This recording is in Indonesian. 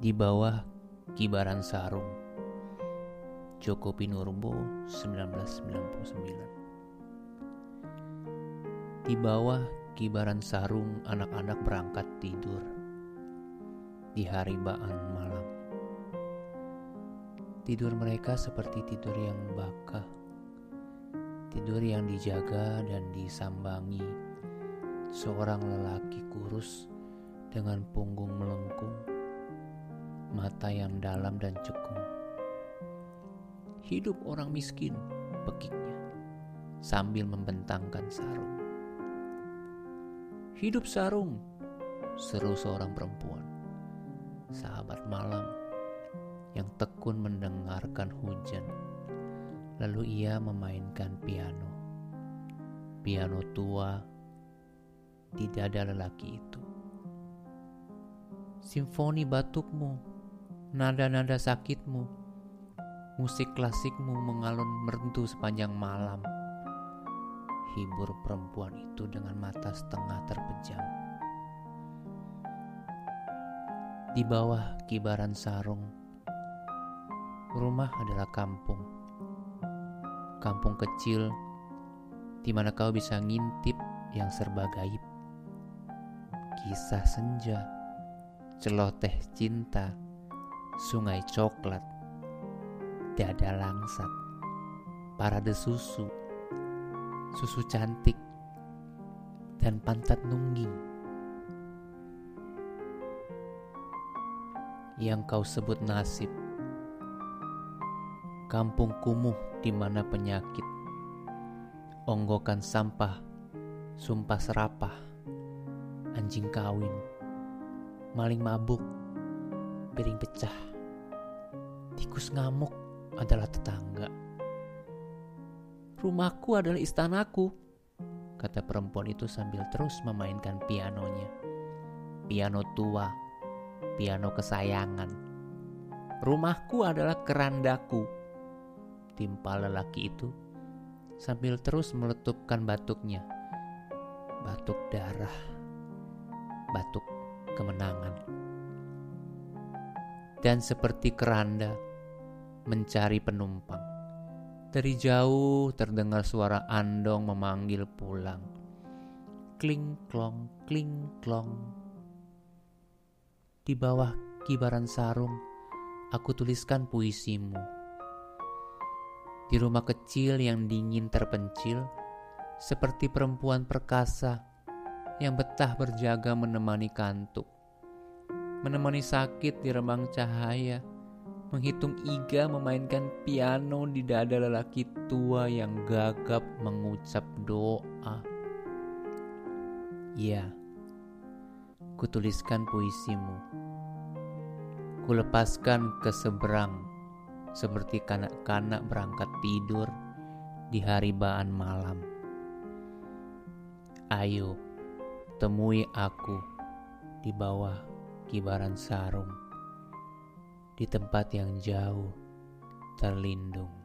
Di bawah kibaran sarung. Joko Pinurbo 1999 Di bawah kibaran sarung anak-anak berangkat tidur. Di hari baan malam. Tidur mereka seperti tidur yang baka Tidur yang dijaga dan disambangi Seorang lelaki kurus dengan punggung melengkung mata yang dalam dan cekung. Hidup orang miskin, pekiknya, sambil membentangkan sarung. Hidup sarung, seru seorang perempuan, sahabat malam yang tekun mendengarkan hujan. Lalu ia memainkan piano. Piano tua di dada lelaki itu. Simfoni batukmu nada-nada sakitmu, musik klasikmu mengalun merdu sepanjang malam. Hibur perempuan itu dengan mata setengah terpejam. Di bawah kibaran sarung, rumah adalah kampung. Kampung kecil di mana kau bisa ngintip yang serba gaib. Kisah senja, celoteh cinta, sungai coklat, dada langsat, parade susu, susu cantik, dan pantat nungging. Yang kau sebut nasib, kampung kumuh di mana penyakit, onggokan sampah, sumpah serapah, anjing kawin, maling mabuk, piring pecah tikus ngamuk adalah tetangga. Rumahku adalah istanaku, kata perempuan itu sambil terus memainkan pianonya. Piano tua, piano kesayangan. Rumahku adalah kerandaku, timpal lelaki itu sambil terus meletupkan batuknya. Batuk darah, batuk kemenangan. Dan seperti keranda, mencari penumpang. Dari jauh terdengar suara andong memanggil pulang. Kling klong, kling klong. Di bawah kibaran sarung, aku tuliskan puisimu. Di rumah kecil yang dingin terpencil, seperti perempuan perkasa yang betah berjaga menemani kantuk, menemani sakit di remang cahaya menghitung iga memainkan piano di dada lelaki tua yang gagap mengucap doa. Ya, kutuliskan puisimu. Kulepaskan ke seberang seperti kanak-kanak berangkat tidur di hari baan malam. Ayo, temui aku di bawah kibaran sarung di tempat yang jauh terlindung.